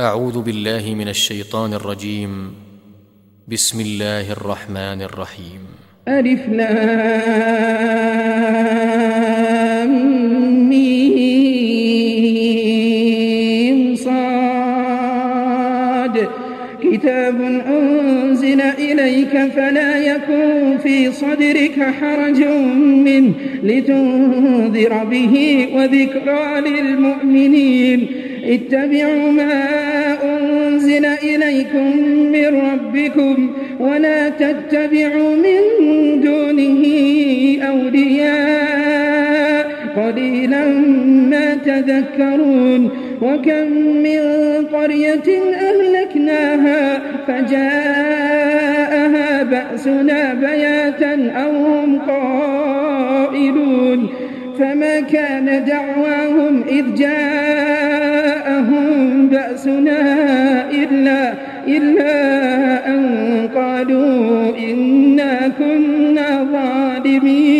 أعوذ بالله من الشيطان الرجيم. بسم الله الرحمن الرحيم. ألف ميم صاد. كتاب أنزل إليك فلا يكن في صدرك حرج منه لتنذر به وذكرى للمؤمنين. اتبعوا ما أنزل إليكم من ربكم ولا تتبعوا من دونه أولياء. قليلا ما تذكرون. وكم من قرية أهلكناها فجاءها بأسنا بياتا أو هم قائلون. فما كان دعواهم إذ جاءهم بأسنا إلا, إلا أن قالوا إنا كنا ظالمين.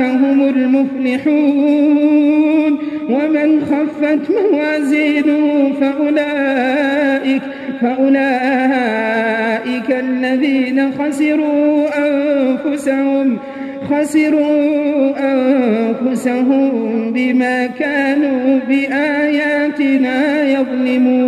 هم المفلحون. ومن خفت موازينه فأولئك فأولئك الذين خسروا أنفسهم خسروا أنفسهم بما كانوا بآياتنا يظلمون.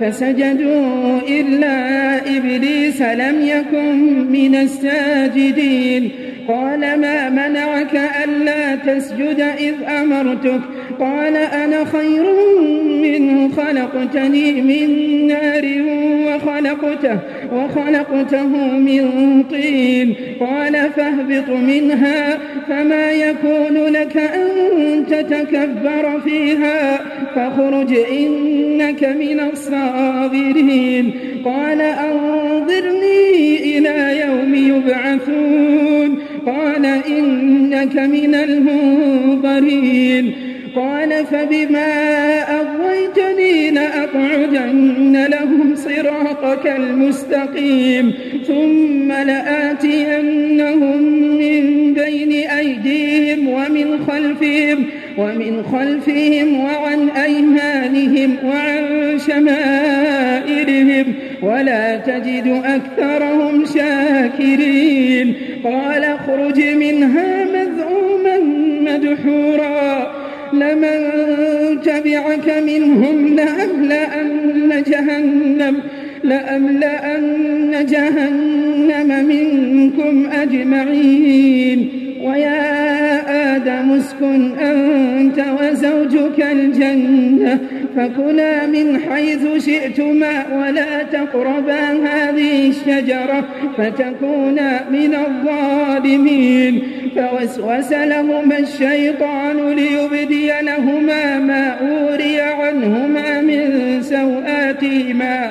فسجدوا إلا إبليس لم يكن من الساجدين. قال ما منعك ألا تسجد إذ أمرتك؟ قال أنا خير منه خلقتني من نار وخلقته وخلقته من طين. قال فاهبط منها فما يكون لك أن تتكبر فيها. فاخرج إنك من الصاغرين. قال أنظرني إلى يوم يبعثون. قال إنك من المنظرين. قال فبما أغويتني لأقعدن لهم صراطك المستقيم ثم لآتينهم من بين أيديهم ومن خلفهم ومن خلفهم وعن أيمانهم وعن شمائلهم ولا تجد أكثرهم شاكرين قال اخرج منها مذءوما مدحورا لمن تبعك منهم لأملأن جهنم لأملأن جهنم منكم أجمعين. ويا آدم اسكن أنت وزوجك الجنة فكلا من حيث شئتما ولا تقربا هذه الشجرة فتكونا من الظالمين. فوسوس لهما الشيطان ليبدي لهما ما أوري عنهما من سوآتهما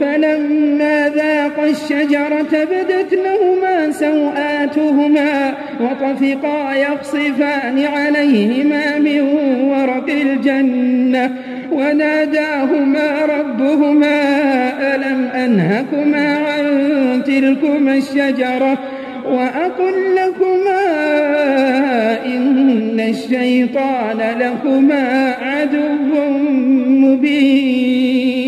فلما ذاقا الشجرة بدت لهما سوآتهما وطفقا يخصفان عليهما من ورق الجنة وناداهما ربهما ألم أنهكما عن تلكما الشجرة؟ وأقل لكما إن الشيطان لكما عدو مبين.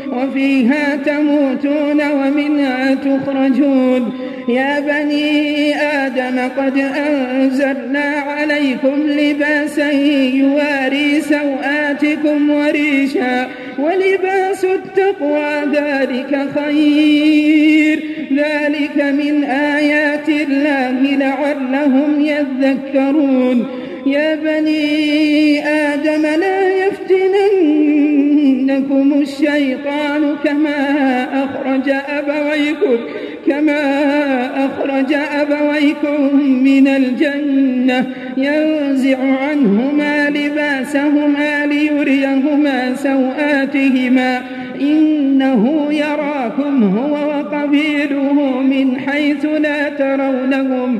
وفيها تموتون ومنها تخرجون. يا بني آدم قد أنزلنا عليكم لباسا يواري سوآتكم وريشا ولباس التقوى ذلك خير. ذلك من آيات الله لعلهم يذكرون. يا بني آدم لا يفتننكم الشيطان كما أخرج أبويكم كما أخرج أبويكم من الجنة. ينزع عنهما لباسهما ليريهما سوآتهما. إنه يراكم هو وقبيله من حيث لا ترونهم.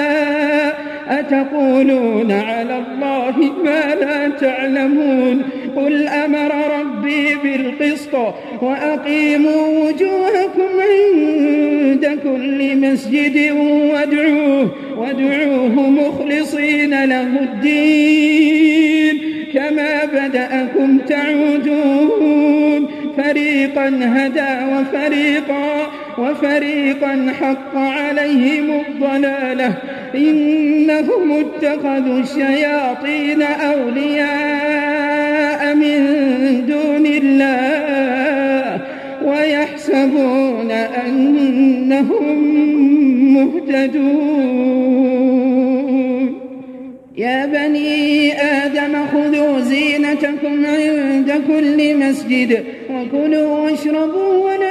أتقولون على الله ما لا تعلمون؟ قل أمر ربي بالقسط وأقيموا وجوهكم عند كل مسجد وادعوه وادعوه مخلصين له الدين. كما بدأكم تعودون فريقا هدى وفريقا وفريقا حق عليهم الضلالة. إنهم اتخذوا الشياطين أولياء من دون الله ويحسبون أنهم مهتدون. يا بني آدم خذوا زينتكم عند كل مسجد وكلوا واشربوا ولا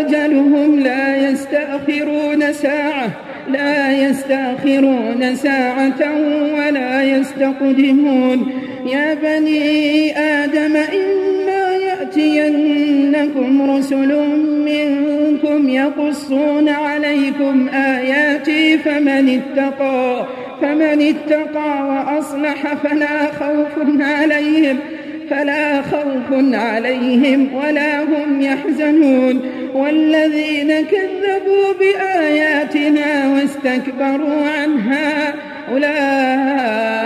أجلهم لا يستأخرون ساعة لا يستأخرون ساعة ولا يستقدمون. يا بني آدم إما يأتينكم رسل منكم يقصون عليكم آياتي فمن اتقى فمن اتقى وأصلح فلا خوف عليهم. فلا خوف عليهم ولا هم يحزنون والذين كذبوا بآياتنا واستكبروا عنها أولئك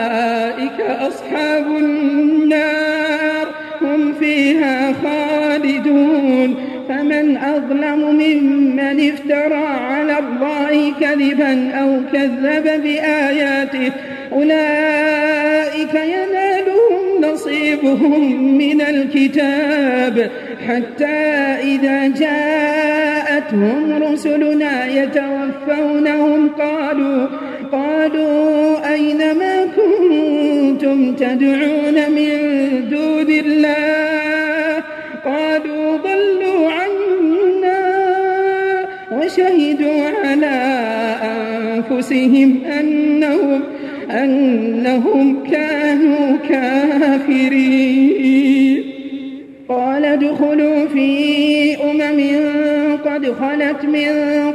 أصحاب النار هم فيها خالدون فمن أظلم ممن افترى على الله كذبا أو كذب بآياته أولئك ينالهم نصيبهم من الكتاب حتى إذا جاءتهم رسلنا يتوفونهم قالوا قالوا أين ما كنتم تدعون من دون الله؟ قالوا ضلوا عنا وشهدوا على أنفسهم أنهم أنهم كانوا كافرين. قال ادخلوا في أمم قد خلت من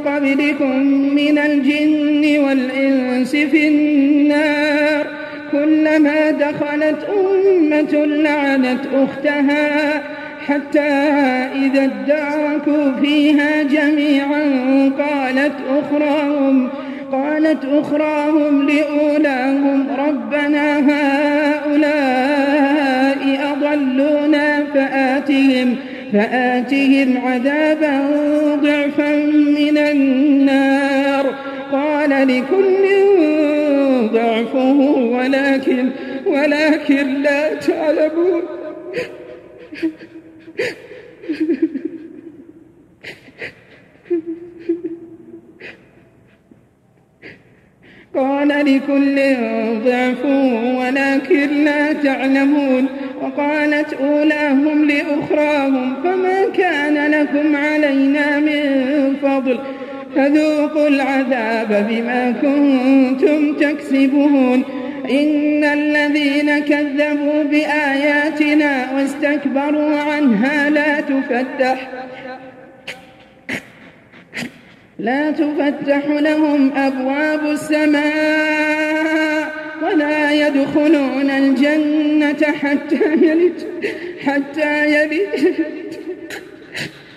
قبلكم من الجن والإنس في النار. كلما دخلت أمة لعنت أختها حتى إذا اداركوا فيها جميعا قالت أخراهم قالت أخراهم لأولاهم ربنا هؤلاء أضلونا فآتهم فآتهم عذابا ضعفا من النار قال لكل ضعفه ولكن ولكن لا تعلمون قال لكل ضعف ولكن لا تعلمون. وقالت أولاهم لأخراهم فما كان لكم علينا من فضل؟ فذوقوا العذاب بما كنتم تكسبون. إن الذين كذبوا بآياتنا واستكبروا عنها لا تفتح. لا تفتح لهم أبواب السماء ولا يدخلون الجنة حتى يلج حتى يلج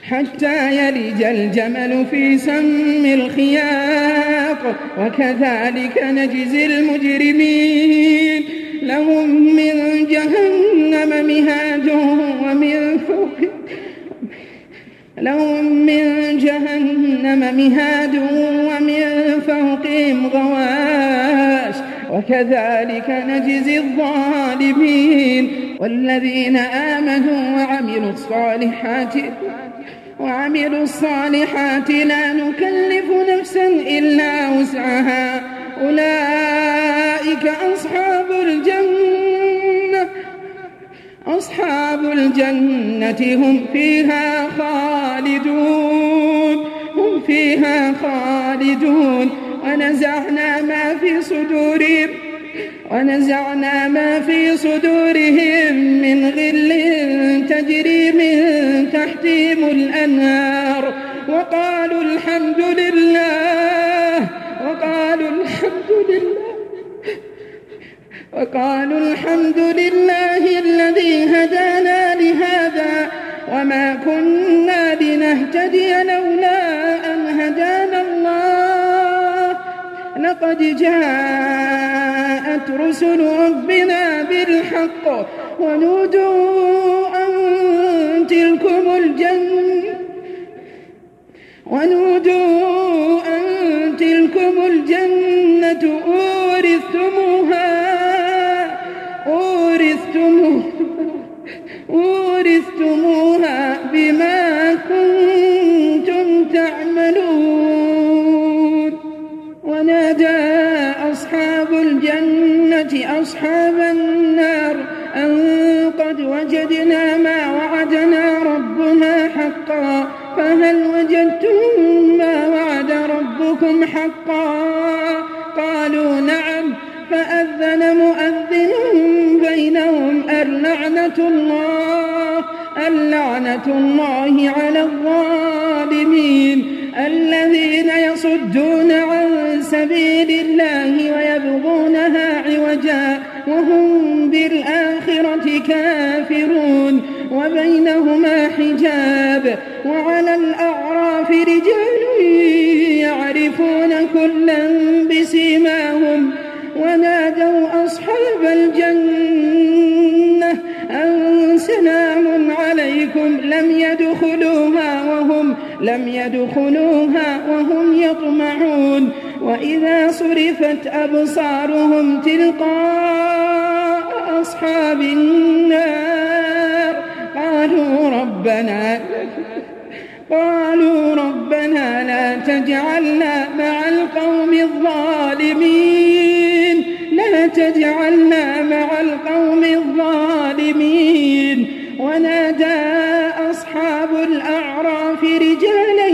حتى يلج الجمل في سم الخياط. وكذلك نجزي المجرمين. لهم من جهنم مهاد ومن فوق لهم من جهنم مهاد ومن فوقهم غواش. وكذلك نجزي الظالمين والذين آمنوا وعملوا الصالحات وعملوا الصالحات لا نكلف نفسا إلا وسعها. أولئك أصحاب الجنة. أصحاب الجنة هم فيها خالدون هم فيها خالدون. ونزعنا ما في صدورهم ونزعنا ما في صدورهم من غل تجري من تحتهم الأنهار. وقالوا الحمد لله وقالوا الحمد لله. وقالوا الحمد لله الذي هدانا لهذا وما كنا لنهتدي لولا أن هدانا الله. لقد جاءت رسل ربنا بالحق ونودوا أن تلكم الجنة ونودوا أن تلكم الجنة أورثتموها أورثتموها بما كنتم تعملون. ونادى أصحاب الجنة أصحاب النار أن قد وجدنا ما وعدنا ربنا حقا. فهل وجدتم ما وعد ربكم حقا؟ قالوا نعم. فأذن مؤذن بينهم اللعنة الله اللعنة الله على الظالمين الذين يصدون عن سبيل الله ويبغونها عوجا وهم بالآخرة كافرون وبينهما حجاب وعلى الأعراف رجال يعرفون كلا بسيماهم ونادوا أصحاب الجنة أن سلام عليكم لم يدخلوها وهم لم يدخلوها وهم يطمعون. وإذا صرفت أبصارهم تلقاء أصحاب النار قالوا ربنا قالوا ربنا لا تجعلنا مع القوم الظالمين. لا تجعلنا مع القوم الظالمين. ونادى أصحاب الأعراف رجالا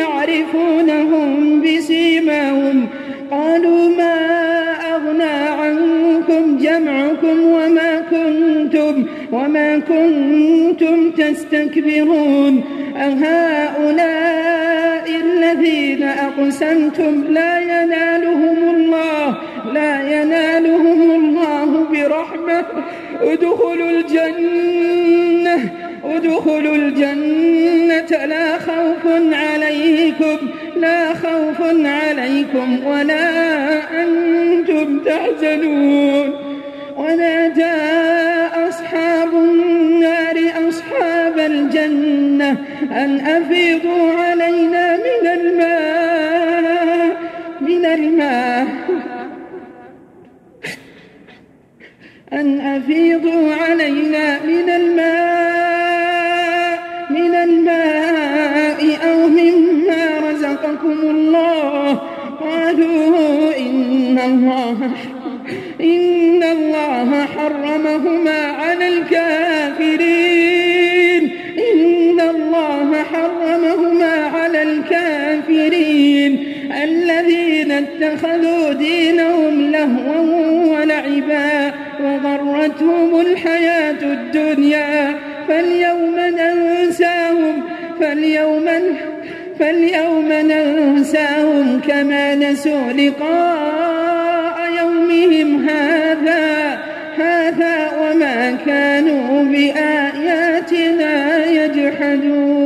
يعرفونهم بسيماهم. قالوا ما أغنى عنكم جمعكم وما كنتم وما كنتم تستكبرون أهؤلاء الذين أقسمتم لا ينالهم الله لا ينالهم الله برحمة. ادخلوا الجنة ادخلوا الجنة. لا خوف عليكم لا خوف عليكم ولا أنتم تحزنون. ونادى الجنة أن أفيضوا علينا من الماء من الماء. أن أفيضوا علينا من الماء من الماء أو مما رزقكم الله. قالوا إن الله إن الله حرمهما على الكافرين. حرمهما على الكافرين الذين اتخذوا دينهم لهوا ولعبا وغرتهم الحياة الدنيا. فاليوم ننساهم فاليوم فاليوم ننساهم كما نسوا لقاء يومهم هذا هذا وما كانوا بآياتنا يجحدون.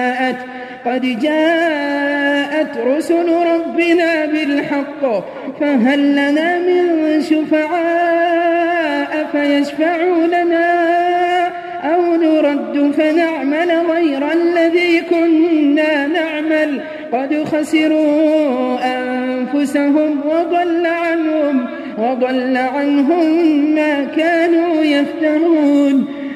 قد جاءت رسل ربنا بالحق فهل لنا من شفعاء فيشفعوا لنا أو نرد فنعمل غير الذي كنا نعمل؟ قد خسروا أنفسهم وضل عنهم وضل عنهم ما كانوا يفترون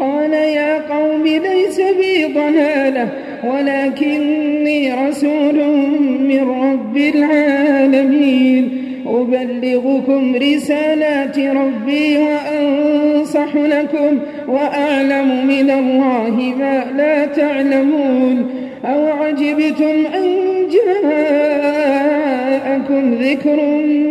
قال يا قوم ليس بي ضلالة ولكني رسول من رب العالمين. أبلغكم رسالات ربي وأنصح لكم وأعلم من الله ما لا تعلمون. أو عجبتم أن جاءكم ذكر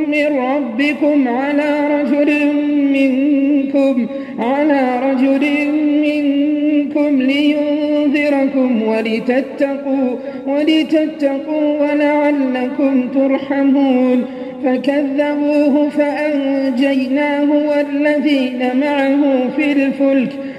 من ربكم على رجل منكم على رجل منكم لينذركم ولتتقوا ولتتقوا ولعلكم ترحمون فكذبوه فأنجيناه والذين معه في الفلك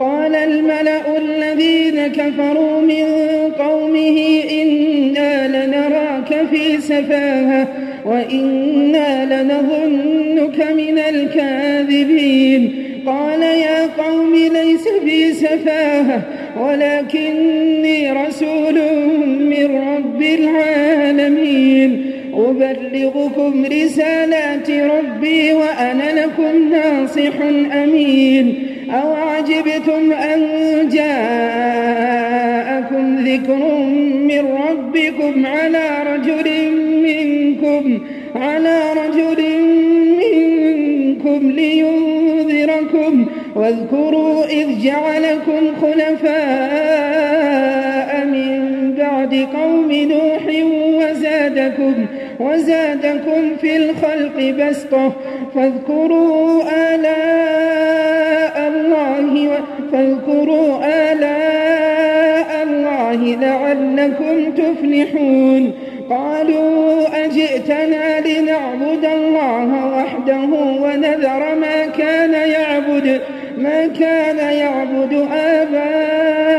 قال الملأ الذين كفروا من قومه إنا لنراك في سفاهة وإنا لنظنك من الكاذبين. قال يا قوم ليس في سفاهة ولكني رسول من رب العالمين. أبلغكم رسالات ربي وأنا لكم ناصح أمين. أو عجبتم أن جاءكم ذكر من ربكم على رجل منكم على رجل منكم لينذركم. واذكروا إذ جعلكم خلفاء من بعد قوم نوح وزادكم وزادكم في الخلق بسطة فاذكروا آلاء الله فاذكروا آلاء الله لعلكم تفلحون. قالوا أجئتنا لنعبد الله وحده ونذر ما كان يعبد ما كان يعبد آباؤنا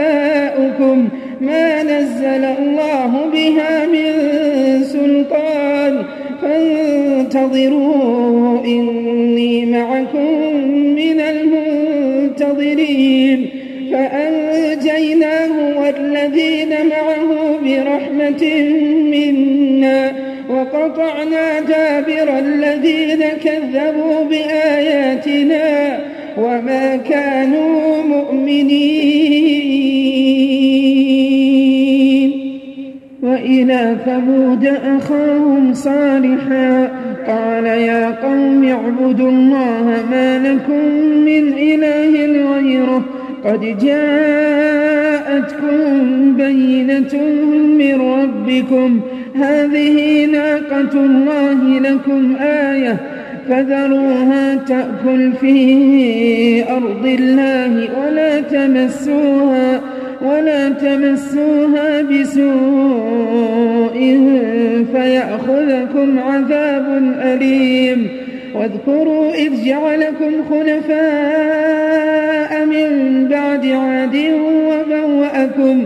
ما نزل الله بها من سلطان. فانتظروا إني معكم من المنتظرين. فأنجيناه والذين معه برحمة منا. وقطعنا دابر الذين كذبوا بآياتنا. وما كانوا مؤمنين. وإلى ثمود أخاهم صالحا قال يا قوم اعبدوا الله ما لكم من إله غيره. قد جاءتكم بينة من ربكم. هذه ناقة الله لكم آية. فذروها تأكل في أرض الله ولا تمسوها ولا تمسوها بسوء فيأخذكم عذاب أليم واذكروا إذ جعلكم خلفاء من بعد عاد وبوأكم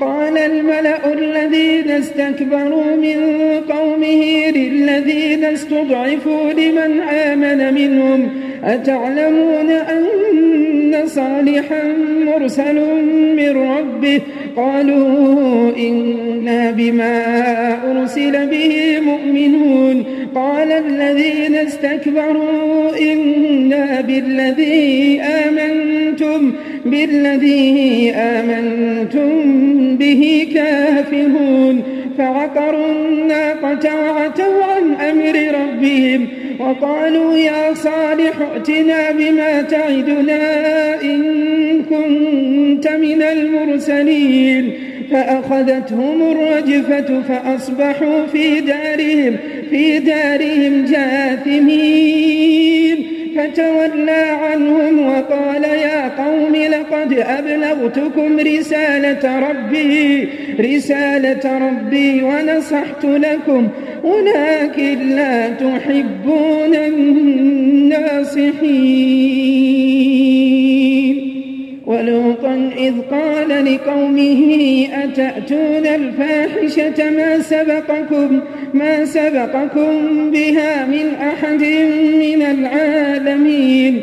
قال الملأ الذين استكبروا من قومه للذين استضعفوا لمن آمن منهم أتعلمون أن صالحا مرسل من ربه؟ قالوا إنا بما أرسل به مؤمنون. قال الذين استكبروا إنا بالذي آمنتم بالذي آمنتم به كافرون فعقروا الناقة وعتوا عن أمر ربهم وقالوا يا صالح ائتنا بما تعدنا إن كنت من المرسلين فأخذتهم الرجفة فأصبحوا في دارهم في دارهم جاثمين. فتولى عنهم وقال يا قوم لقد أبلغتكم رسالة ربي رسالة ربي ونصحت لكم ولكن لا تحبون الناصحين. ولوطا إذ قال لقومه أتأتون الفاحشة ما سبقكم؟ ما سبقكم بها من أحد من العالمين.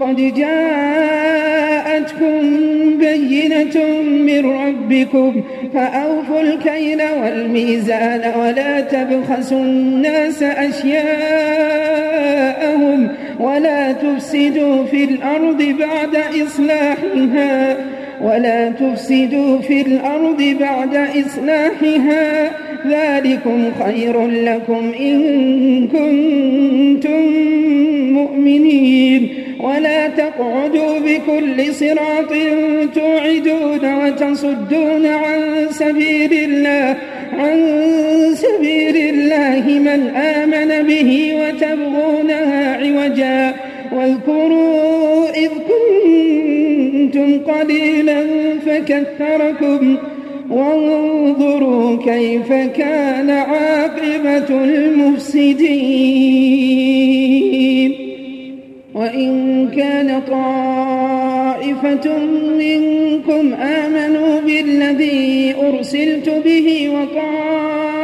قد جاءتكم بينة من ربكم فأوفوا الكيل والميزان ولا تبخسوا الناس أشياءهم ولا تفسدوا في الأرض بعد إصلاحها ولا تفسدوا في الأرض بعد إصلاحها ذلكم خير لكم إن كنتم مؤمنين. ولا تقعدوا بكل صراط توعدون وتصدون عن سبيل الله عن سبيل الله من آمن به وتبغونها عوجا. واذكروا إذ كنتم قليلا فكثركم. وانظروا كيف كان عاقبة المفسدين. وإن كان طائفة منكم آمنوا بالذي أرسلت به وطائفة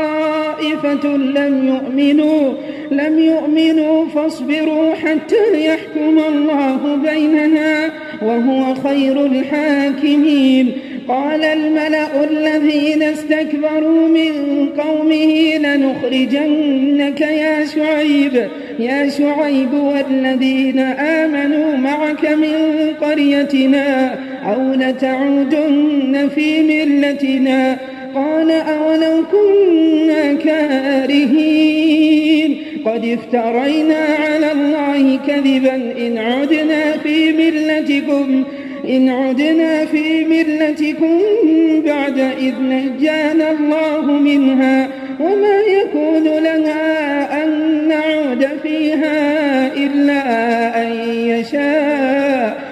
لم يؤمنوا لم يؤمنوا فاصبروا حتى يحكم الله بيننا وهو خير الحاكمين. قال الملأ الذين استكبروا من قومه لنخرجنك يا شعيب يا شعيب والذين آمنوا معك من قريتنا أو لتعودن في ملتنا قال أولو كنا كارهين قد افترينا على الله كذبا إن عدنا في ملتكم إن عدنا في ملتكم بعد إذ نجانا الله منها وما يكون لنا أن نعود فيها إلا أن يشاء.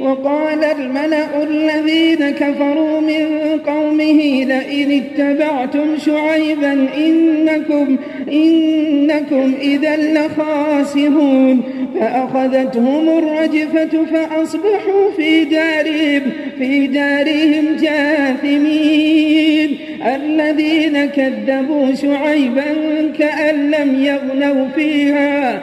وقال الملأ الذين كفروا من قومه لئن اتبعتم شعيبا إنكم, إنكم إذا لخاسرون فأخذتهم الرجفة فأصبحوا في دارهم في دارهم جاثمين الذين كذبوا شعيبا كأن لم يغنوا فيها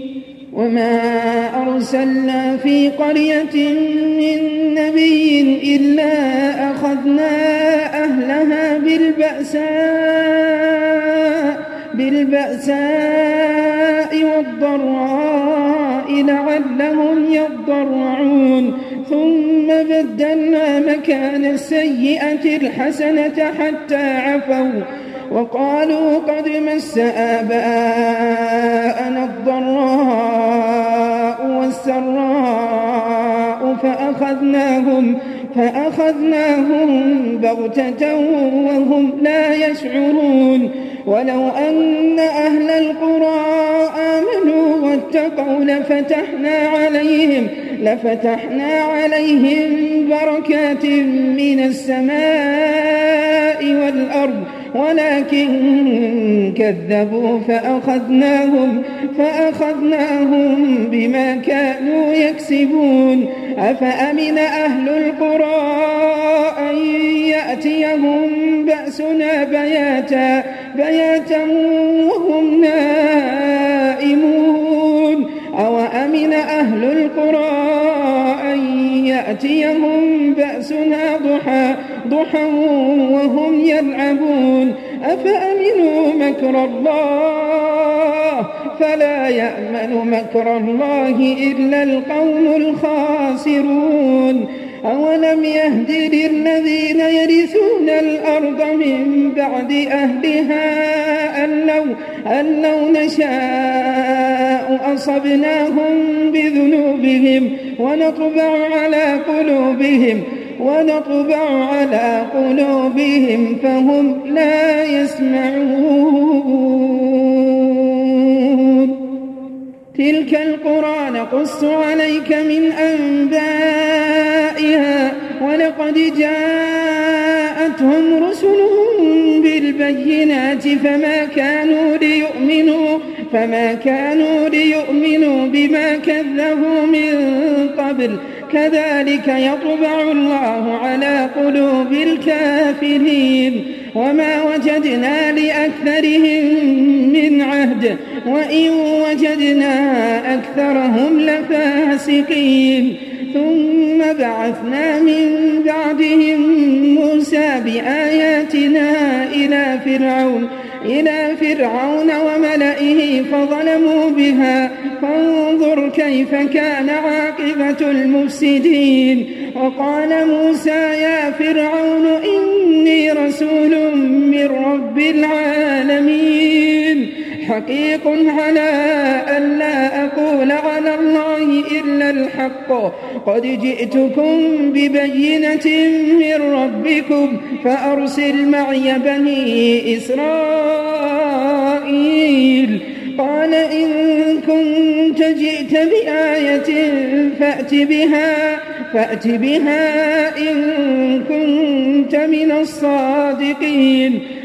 وما أرسلنا في قرية من نبي إلا أخذنا أهلها بالبأساء بالبأساء والضراء الضراء لعلهم يضرعون ثم بدلنا مكان السيئة الحسنة حتى عفوا وقالوا قد مس آباءنا الضراء والسراء فأخذناهم فأخذناهم بغتة وهم لا يشعرون. ولو أن أهل القرى آمنوا واتقوا لفتحنا عليهم لفتحنا عليهم بركات من السماء والأرض. ولكن كذبوا فأخذناهم فأخذناهم بما كانوا يكسبون. أفأمن أهل القرى أن يأتيهم بأسنا بياتا بياتا وهم نائمون؟ أو أمن أهل القرى أن يأتيهم بأسنا ضحى؟ ضحى وهم يلعبون. أفأمنوا مكر الله؟ فلا يأمن مكر الله إلا القوم الخاسرون. أولم يهد للذين يرثون الأرض من بعد أهلها أن لو, أن لو نشاء أصبناهم بذنوبهم ونطبع على قلوبهم. ونطبع على قلوبهم فهم لا يسمعون. تلك القرى نقص عليك من أنبائها ولقد جاءتهم رسلهم بالبينات فما كانوا ليؤمنوا فما كانوا ليؤمنوا بما كذبوا من قبل. كذلك يطبع الله على قلوب الكافرين. وما وجدنا لأكثرهم من عهد وإن وجدنا أكثرهم لفاسقين. ثم بعثنا من بعدهم موسى بآياتنا إلى فرعون. إلى فرعون وملئه فظلموا بها. فانظر كيف كان عاقبة المفسدين. وقال موسى يا فرعون إني رسول من رب العالمين. حقيق على أن لا أقول على الله إلا الحق. قد جئتكم ببينة من ربكم فأرسل معي بني إسرائيل. قال إن كنت جئت بآية فأت بها فأت بها إن كنت من الصادقين.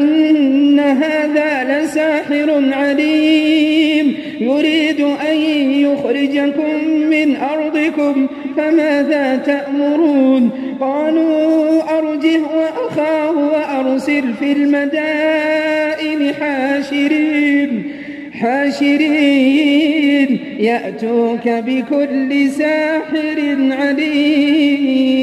إن هذا لساحر عليم. يريد أن يخرجكم من أرضكم فماذا تأمرون؟ قالوا أرجه وأخاه وأرسل في المدائن حاشرين. حاشرين. يأتوك بكل ساحر عليم.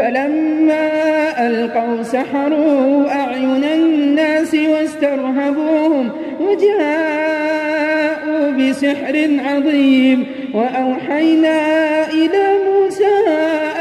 فلما ألقوا سحروا أعين الناس واسترهبوهم وجاءوا بسحر عظيم وأوحينا إلى موسى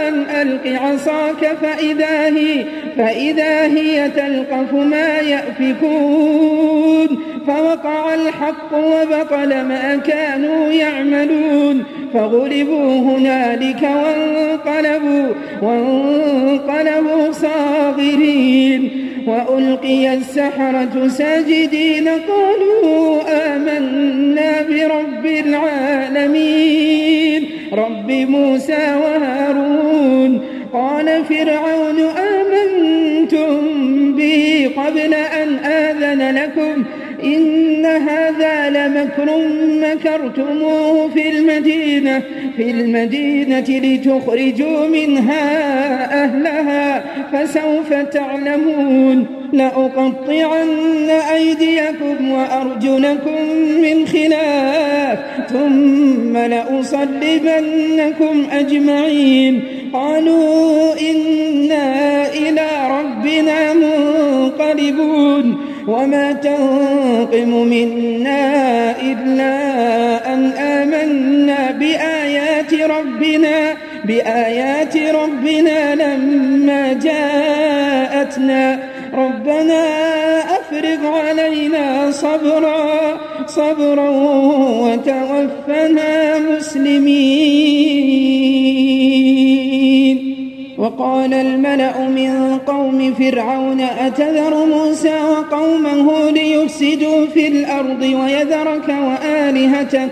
أن ألق عصاك فإذا هي, فإذا هي تلقف ما يأفكون فوقع الحق وبطل ما كانوا يعملون فغلبوا هنالك وانقلبوا وانقلبوا صاغرين. وألقي السحرة ساجدين قالوا آمنا برب العالمين. رب موسى وهارون قال فرعون آمنتم به قبل أن آذن لكم ۖ؟ إن هذا لمكر مكرتموه في المدينة في المدينة لتخرجوا منها أهلها فسوف تعلمون. لأقطعن أيديكم وأرجلكم من خلاف ثم لأصلبنكم أجمعين. قالوا إنا إلى ربنا منقلبون. وما تنقم منا إلا أن آمنا بآيات ربنا بآيات ربنا لما جاءتنا ربنا أفرغ علينا صبرا صبرا وتوفنا مسلمين وقال الملأ من قوم فرعون أتذر موسى وقومه ليفسدوا في الأرض ويذرك وآلهتك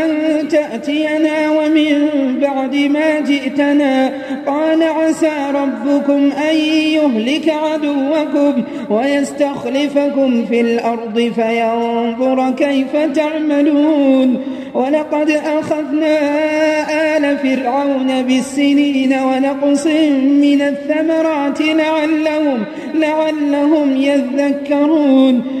أن تأتينا ومن بعد ما جئتنا. قال عسى ربكم أن يهلك عدوكم ويستخلفكم في الأرض فينظر كيف تعملون. ولقد أخذنا آل فرعون بالسنين ونقص من الثمرات لعلهم لعلهم يذكرون.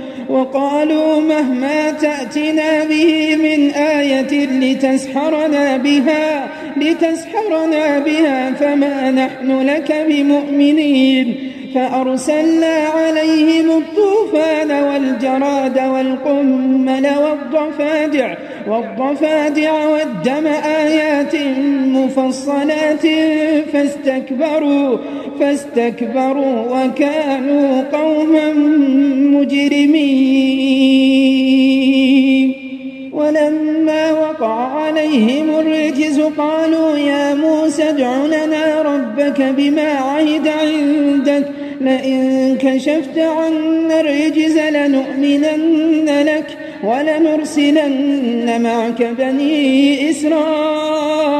وقالوا مهما تأتنا به من آية لتسحرنا بها لتسحرنا بها فما نحن لك بمؤمنين. فأرسلنا عليهم الطوفان والجراد والقمل والضفادع والضفادع والدم آيات مفصلات فاستكبروا فاستكبروا وكانوا قوما مجرمين ولما وقع عليهم الرجز قالوا يا موسى ادع لنا ربك بما عهد عندك لئن كشفت عنا الرجز لنؤمنن لك ولنرسلن معك بني إسرائيل.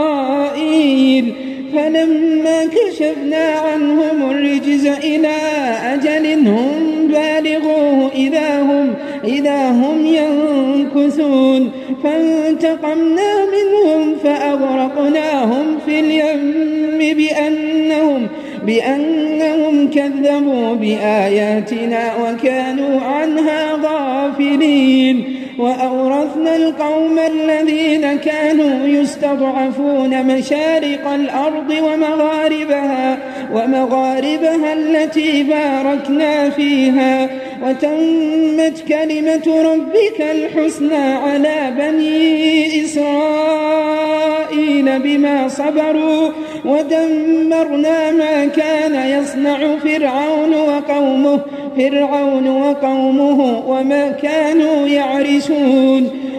فلما كشفنا عنهم الرجز إلى أجل هم بالغوه إذا هم إذا هم ينكثون. فانتقمنا منهم فأغرقناهم في اليم بأنهم بأنهم كذبوا بآياتنا وكانوا عنها غافلين. وأورثنا القوم الذين كانوا يستضعفون مشارق الأرض ومغاربها ومغاربها التي باركنا فيها. وتمت كلمة ربك الحسنى على بني إسرائيل. بما صبروا ودمرنا ما كان يصنع فرعون وقومه فرعون وقومه وما كانوا يعرشون.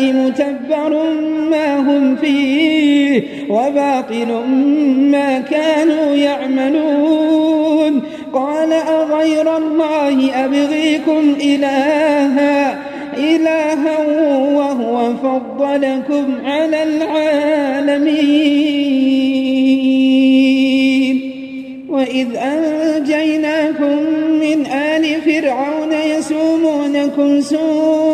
متبر ما هم فيه وباطل ما كانوا يعملون. قال أغير الله أبغيكم إلها إلها وهو فضلكم على العالمين. وإذ أنجيناكم من آل فرعون يسومونكم سوء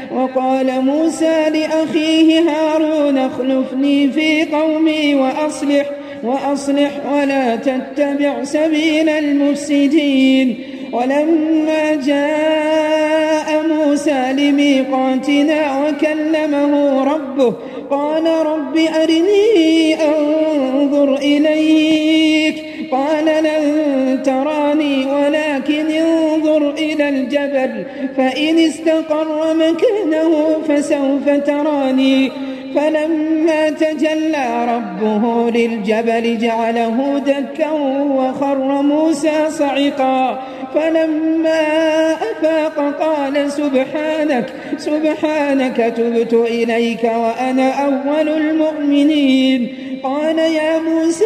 وقال موسى لأخيه هارون اخلفني في قومي وأصلح وأصلح ولا تتبع سبيل المفسدين. ولما جاء موسى لميقاتنا وكلمه ربه قال رب أرني أنظر إليك. قال لن تراني انظر إلى الجبل فإن استقر مكانه فسوف تراني. فلما تجلى ربه للجبل جعله دكا وخر موسى صعقا. فلما أفاق قال سبحانك سبحانك تبت إليك وأنا أول المؤمنين. قال يا موسى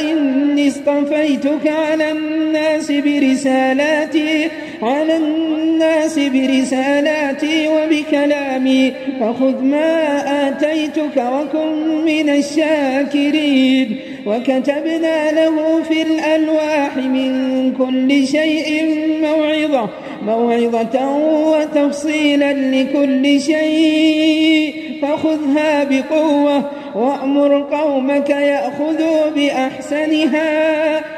إني اصطفيتك على الناس برسالاتي. على الناس برسالاتي وبكلامي فخذ ما آتيتك وكن من الشاكرين وكتبنا له في الألواح من كل شيء موعظة موعظة وتفصيلا لكل شيء. فخذها بقوة وأمر قومك يأخذوا بأحسنها.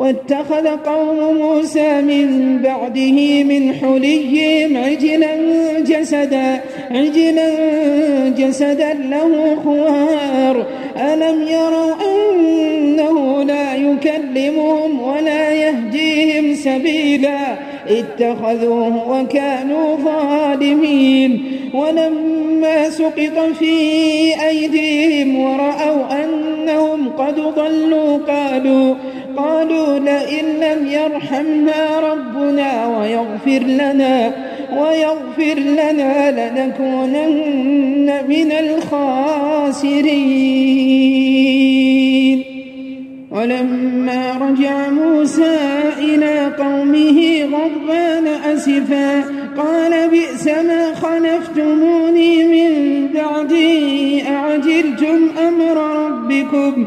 واتخذ قوم موسى من بعده من حليهم عجلا جسدا عجلا جسدا له خوار. ألم يروا أنه لا يكلمهم ولا يهديهم سبيلا؟ اتخذوه وكانوا ظالمين. ولما سقط في أيديهم ورأوا أنهم قد ضلوا قالوا قالوا لئن لم يرحمنا ربنا ويغفر لنا ويغفر لنا لنكونن من الخاسرين. ولما رجع موسى إلى قومه غضبان أسفا قال بئس ما خلفتموني من بعدي أعجلتم أمر ربكم؟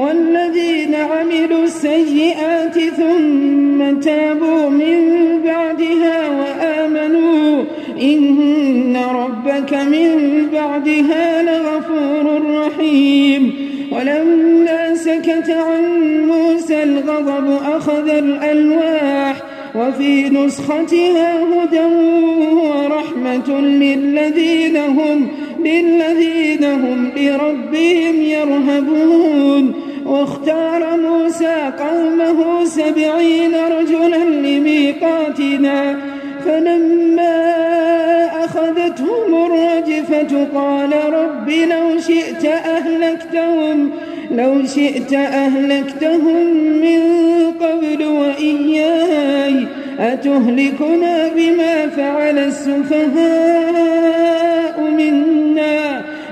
والذين عملوا السيئات ثم تابوا من بعدها وآمنوا إن ربك من بعدها لغفور رحيم ولما سكت عن موسى الغضب أخذ الألواح وفي نسختها هدى ورحمة للذين هم للذين هم لربهم يرهبون واختار موسى قومه سبعين رجلا لميقاتنا فلما أخذتهم الرجفة قال رب لو شئت أهلكتهم لو شئت أهلكتهم من قبل وإياي أتهلكنا بما فعل السفهاء منا؟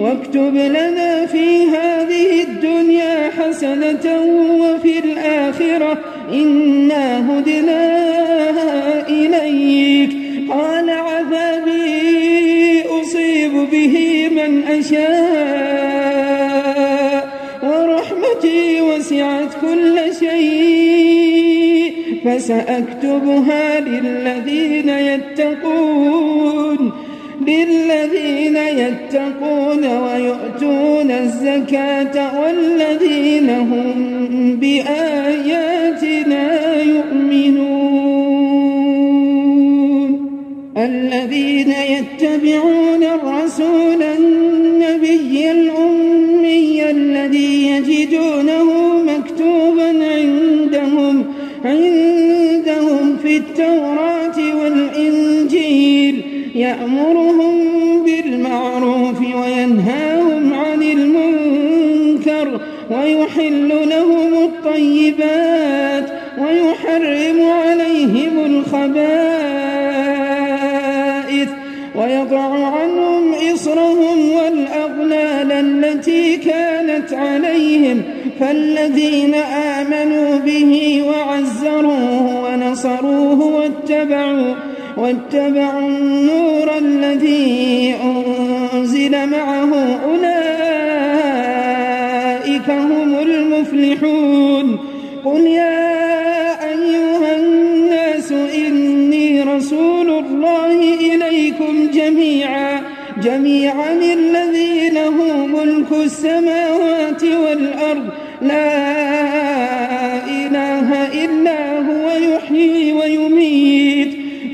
واكتب لنا في هذه الدنيا حسنة وفي الآخرة. إنا هدنا إليك. قال عذابي أصيب به من أشاء. ورحمتي وسعت كل شيء. فسأكتبها للذين يتقون. للذين يتقون ويؤتون الزكاة والذين هم بآياتنا يؤمنون. الذين يتبعون الرسول النبي الأمي الذي يجدونه مكتوبا عندهم عندهم في التوراة والإنجيل يأمرهم عليهم فالذين آمنوا به وعزروه ونصروه واتبعوا واتبعوا النور الذي أنزل معه أولئك هم المفلحون قل يا أيها الناس إني رسول الله إليكم جميعا جميعا الذي له ملك السماوات والأرض لا إله إلا هو يحيي ويميت.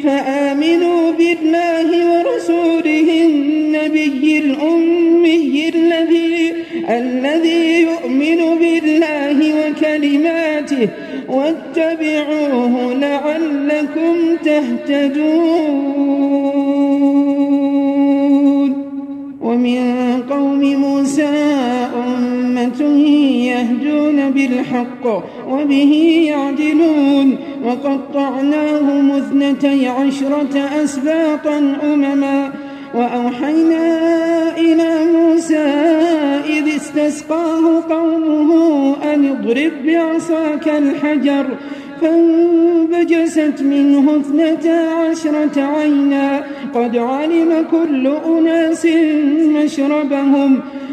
فآمنوا بالله ورسوله النبي الأمي الذي الذي يؤمن بالله وكلماته. واتبعوه لعلكم تهتدون. ومن بالحق وبه يعدلون وقطعناهم اثنتي عشرة أسباطا أمما وأوحينا إلى موسى إذ استسقاه قومه أن اضرب بعصاك الحجر فانبجست منه اثنتا عشرة عينا قد علم كل أناس مشربهم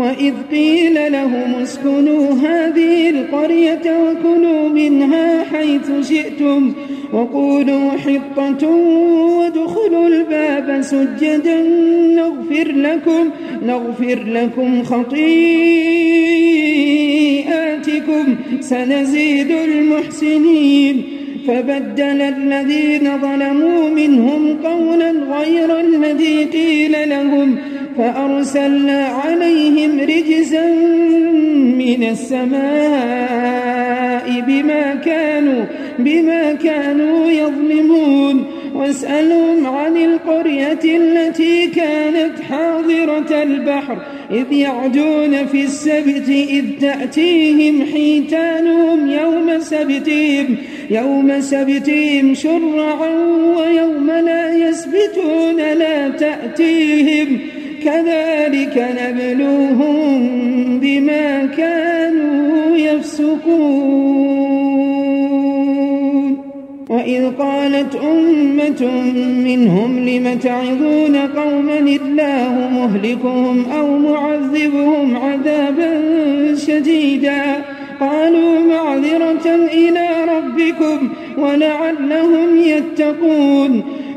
وإذ قيل لهم اسكنوا هذه القرية وكلوا منها حيث شئتم وقولوا حطة وادخلوا الباب سجدا نغفر لكم نغفر لكم خطيئاتكم سنزيد المحسنين. فبدل الذين ظلموا منهم قولا غير الذي قيل لهم. فأرسلنا عليهم رجزا من السماء بما كانوا بما كانوا يظلمون. واسألهم عن القرية التي كانت حاضرة البحر. إذ يعدون في السبت إذ تأتيهم حيتانهم يوم سبتهم. يوم سبتهم شرعا ويوم لا يسبتون لا تأتيهم. كذلك نبلوهم بما كانوا يفسقون. وإذ قالت أمة منهم لم تعظون قوما الله مهلكهم أو معذبهم عذابا شديدا؟ قالوا معذرة إلى ربكم ولعلهم يتقون.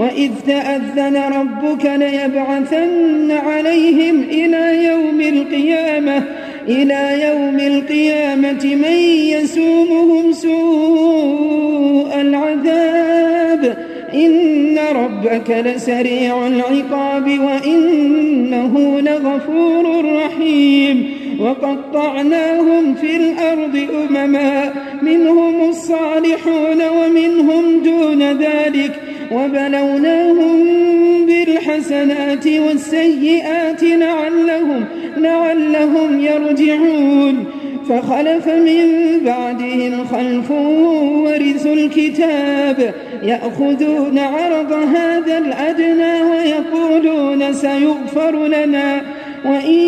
وإذ تأذن ربك ليبعثن عليهم إلى يوم القيامة إلى يوم القيامة من يسومهم سوء العذاب. إن ربك لسريع العقاب وإنه لغفور رحيم. وقطعناهم في الأرض أمما منهم الصالحون ومنهم دون ذلك. وبلوناهم بالحسنات والسيئات لعلهم لعلهم يرجعون. فخلف من بعدهم خلف ورثوا الكتاب. يأخذون عرض هذا الأدنى ويقولون سيغفر لنا. وإن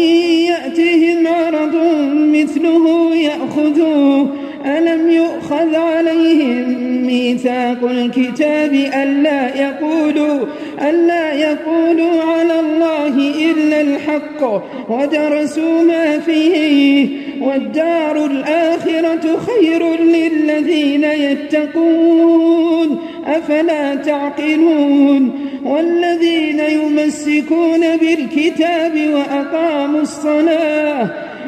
يأتهم عرض مثله يأخذوه. ألم يؤخذ عليهم ميثاق الكتاب ألا يقولوا ألا يقولوا على الله إلا الحق ودرسوا ما فيه والدار الآخرة خير للذين يتقون أفلا تعقلون والذين يمسكون بالكتاب وأقاموا الصلاة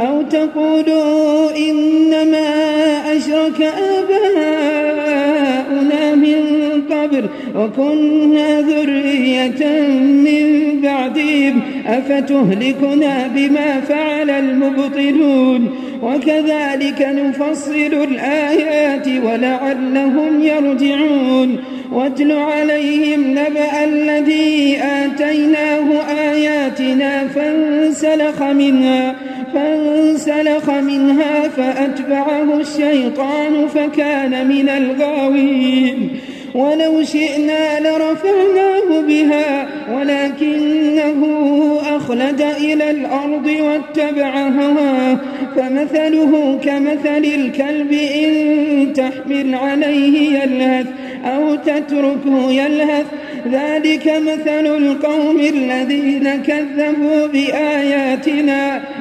أو تقولوا إنما أشرك آباؤنا من قبل وكنا ذرية من بعدهم أفتهلكنا بما فعل المبطلون وكذلك نفصل الآيات ولعلهم يرجعون واتل عليهم نبأ الذي آتيناه آياتنا فانسلخ منها فانسلخ منها فأتبعه الشيطان فكان من الغاوين. ولو شئنا لرفعناه بها ولكنه أخلد إلى الأرض واتبع هواه. فمثله كمثل الكلب إن تحمل عليه يلهث أو تتركه يلهث. ذلك مثل القوم الذين كذبوا بآياتنا.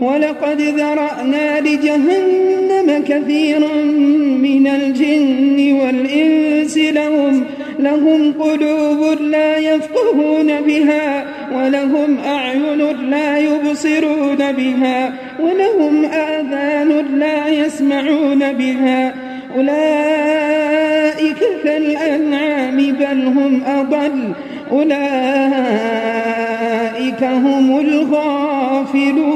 ولقد ذرأنا لجهنم كثيرا من الجن والإنس لهم لهم قلوب لا يفقهون بها ولهم أعين لا يبصرون بها ولهم آذان لا يسمعون بها. أولئك كالأنعام بل هم أضل. أولئك هم الغافلون.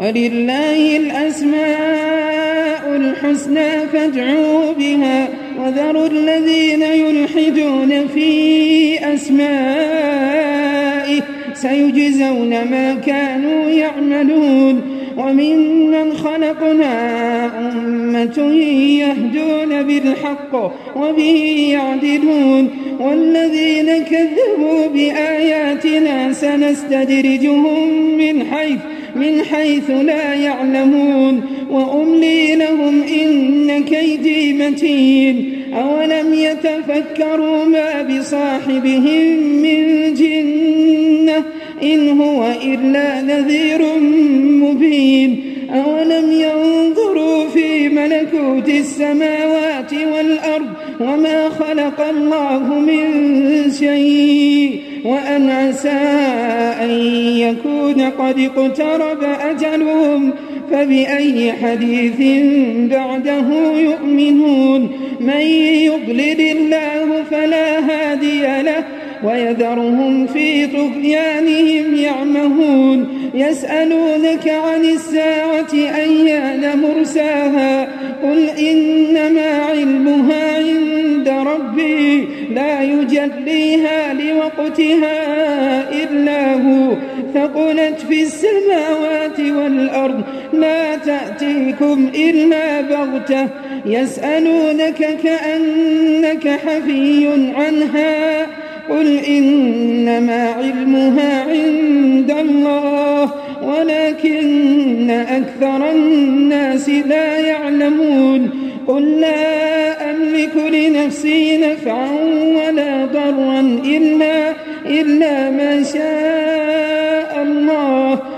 ولله الأسماء الحسنى فادعوا بها وذروا الذين يلحدون في أسمائه سيجزون ما كانوا يعملون. وممن خلقنا أمة يهدون بالحق وبه يعدلون والذين كذبوا بآياتنا سنستدرجهم من حيث من حيث لا يعلمون. وأملي لهم إن كيدي متين. أولم يتفكروا ما بصاحبهم من جنة؟ إن هو إلا نذير مبين. أولم ينظروا في ملكوت السماوات والأرض وما خلق الله من شيء؟ وأن عسى أن يكون قد اقترب أجلهم فبأي حديث بعده يؤمنون؟ من يضلل الله فلا هادي له ويذرهم في طغيانهم يعمهون. يسألونك عن الساعة أيان مرساها. قل إنما علمها عند ربي لا يجليها لوقتها إلا هو. ثقلت في السماوات والأرض لا تأتيكم إلا بغتة. يسألونك كأنك حفي عنها. قل إنما علمها عند الله ولكن أكثر الناس لا يعلمون. قل لا أملك لنفسي نفعا ولا ضرا إلا, إلا ما شاء الله.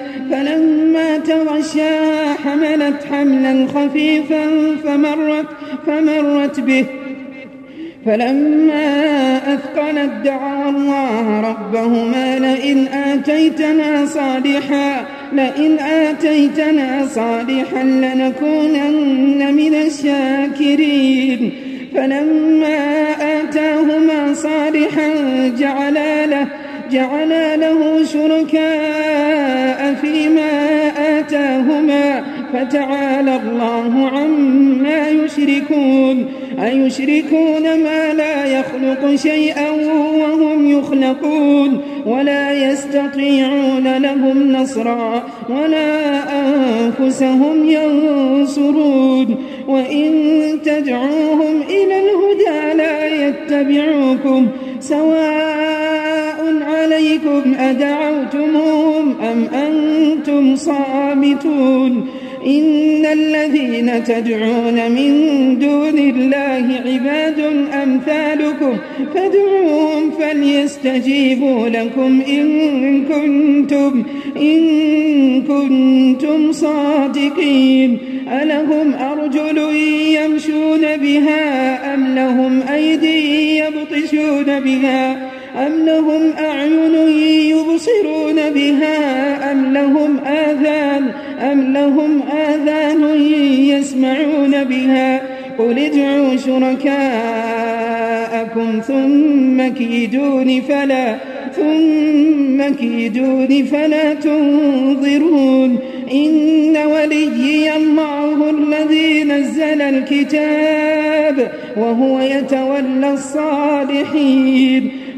فلما تغشاها حملت حملا خفيفا فمرت فمرت به. فلما أثقلت دعوا الله ربهما لئن آتيتنا صالحا لئن آتيتنا صالحا لنكونن من الشاكرين. فلما آتاهما صالحا جعلا له جعلا له شركاء فيما آتاهما فتعالى الله عما يشركون. أيشركون ما لا يخلق شيئا وهم يخلقون. ولا يستطيعون لهم نصرا ولا أنفسهم ينصرون. وإن تدعوهم إلى الهدى لا يتبعوكم سواء عليكم أدعوتموهم أم أنتم صامتون إن الذين تدعون من دون الله عباد أمثالكم فادعوهم فليستجيبوا لكم إن كنتم إن كنتم صادقين ألهم أرجل يمشون بها أم لهم أيدي يبطشون بها أم لهم أعين يبصرون بها؟ أم لهم آذان؟ أم لهم آذان يسمعون بها؟ قل ادعوا شركاءكم ثم كيدون فلا ثم كيدون فلا تنظرون. إن وليي الله الذي نزل الكتاب وهو يتولى الصالحين.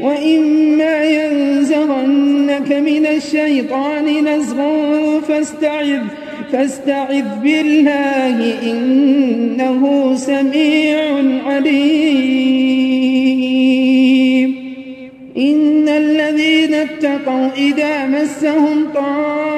وإما ينزغنك من الشيطان نزغ فاستعذ فاستعذ بالله إنه سميع عليم. إن الذين اتقوا إذا مسهم طائف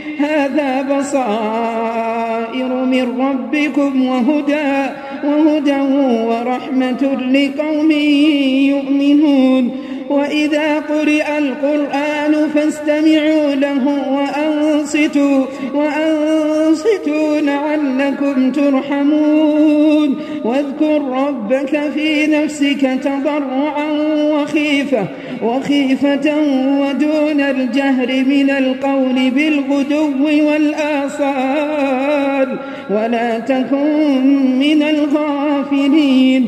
هذا بصائر من ربكم وهدى وهدى ورحمة لقوم يؤمنون. وإذا قرئ القرآن فاستمعوا له وأنصتوا وأنصتوا لعلكم ترحمون. واذكر ربك في نفسك تضرعا وخيفة وخيفة ودون الجهر من القول بالغدو والآصال. ولا تكن من الغافلين.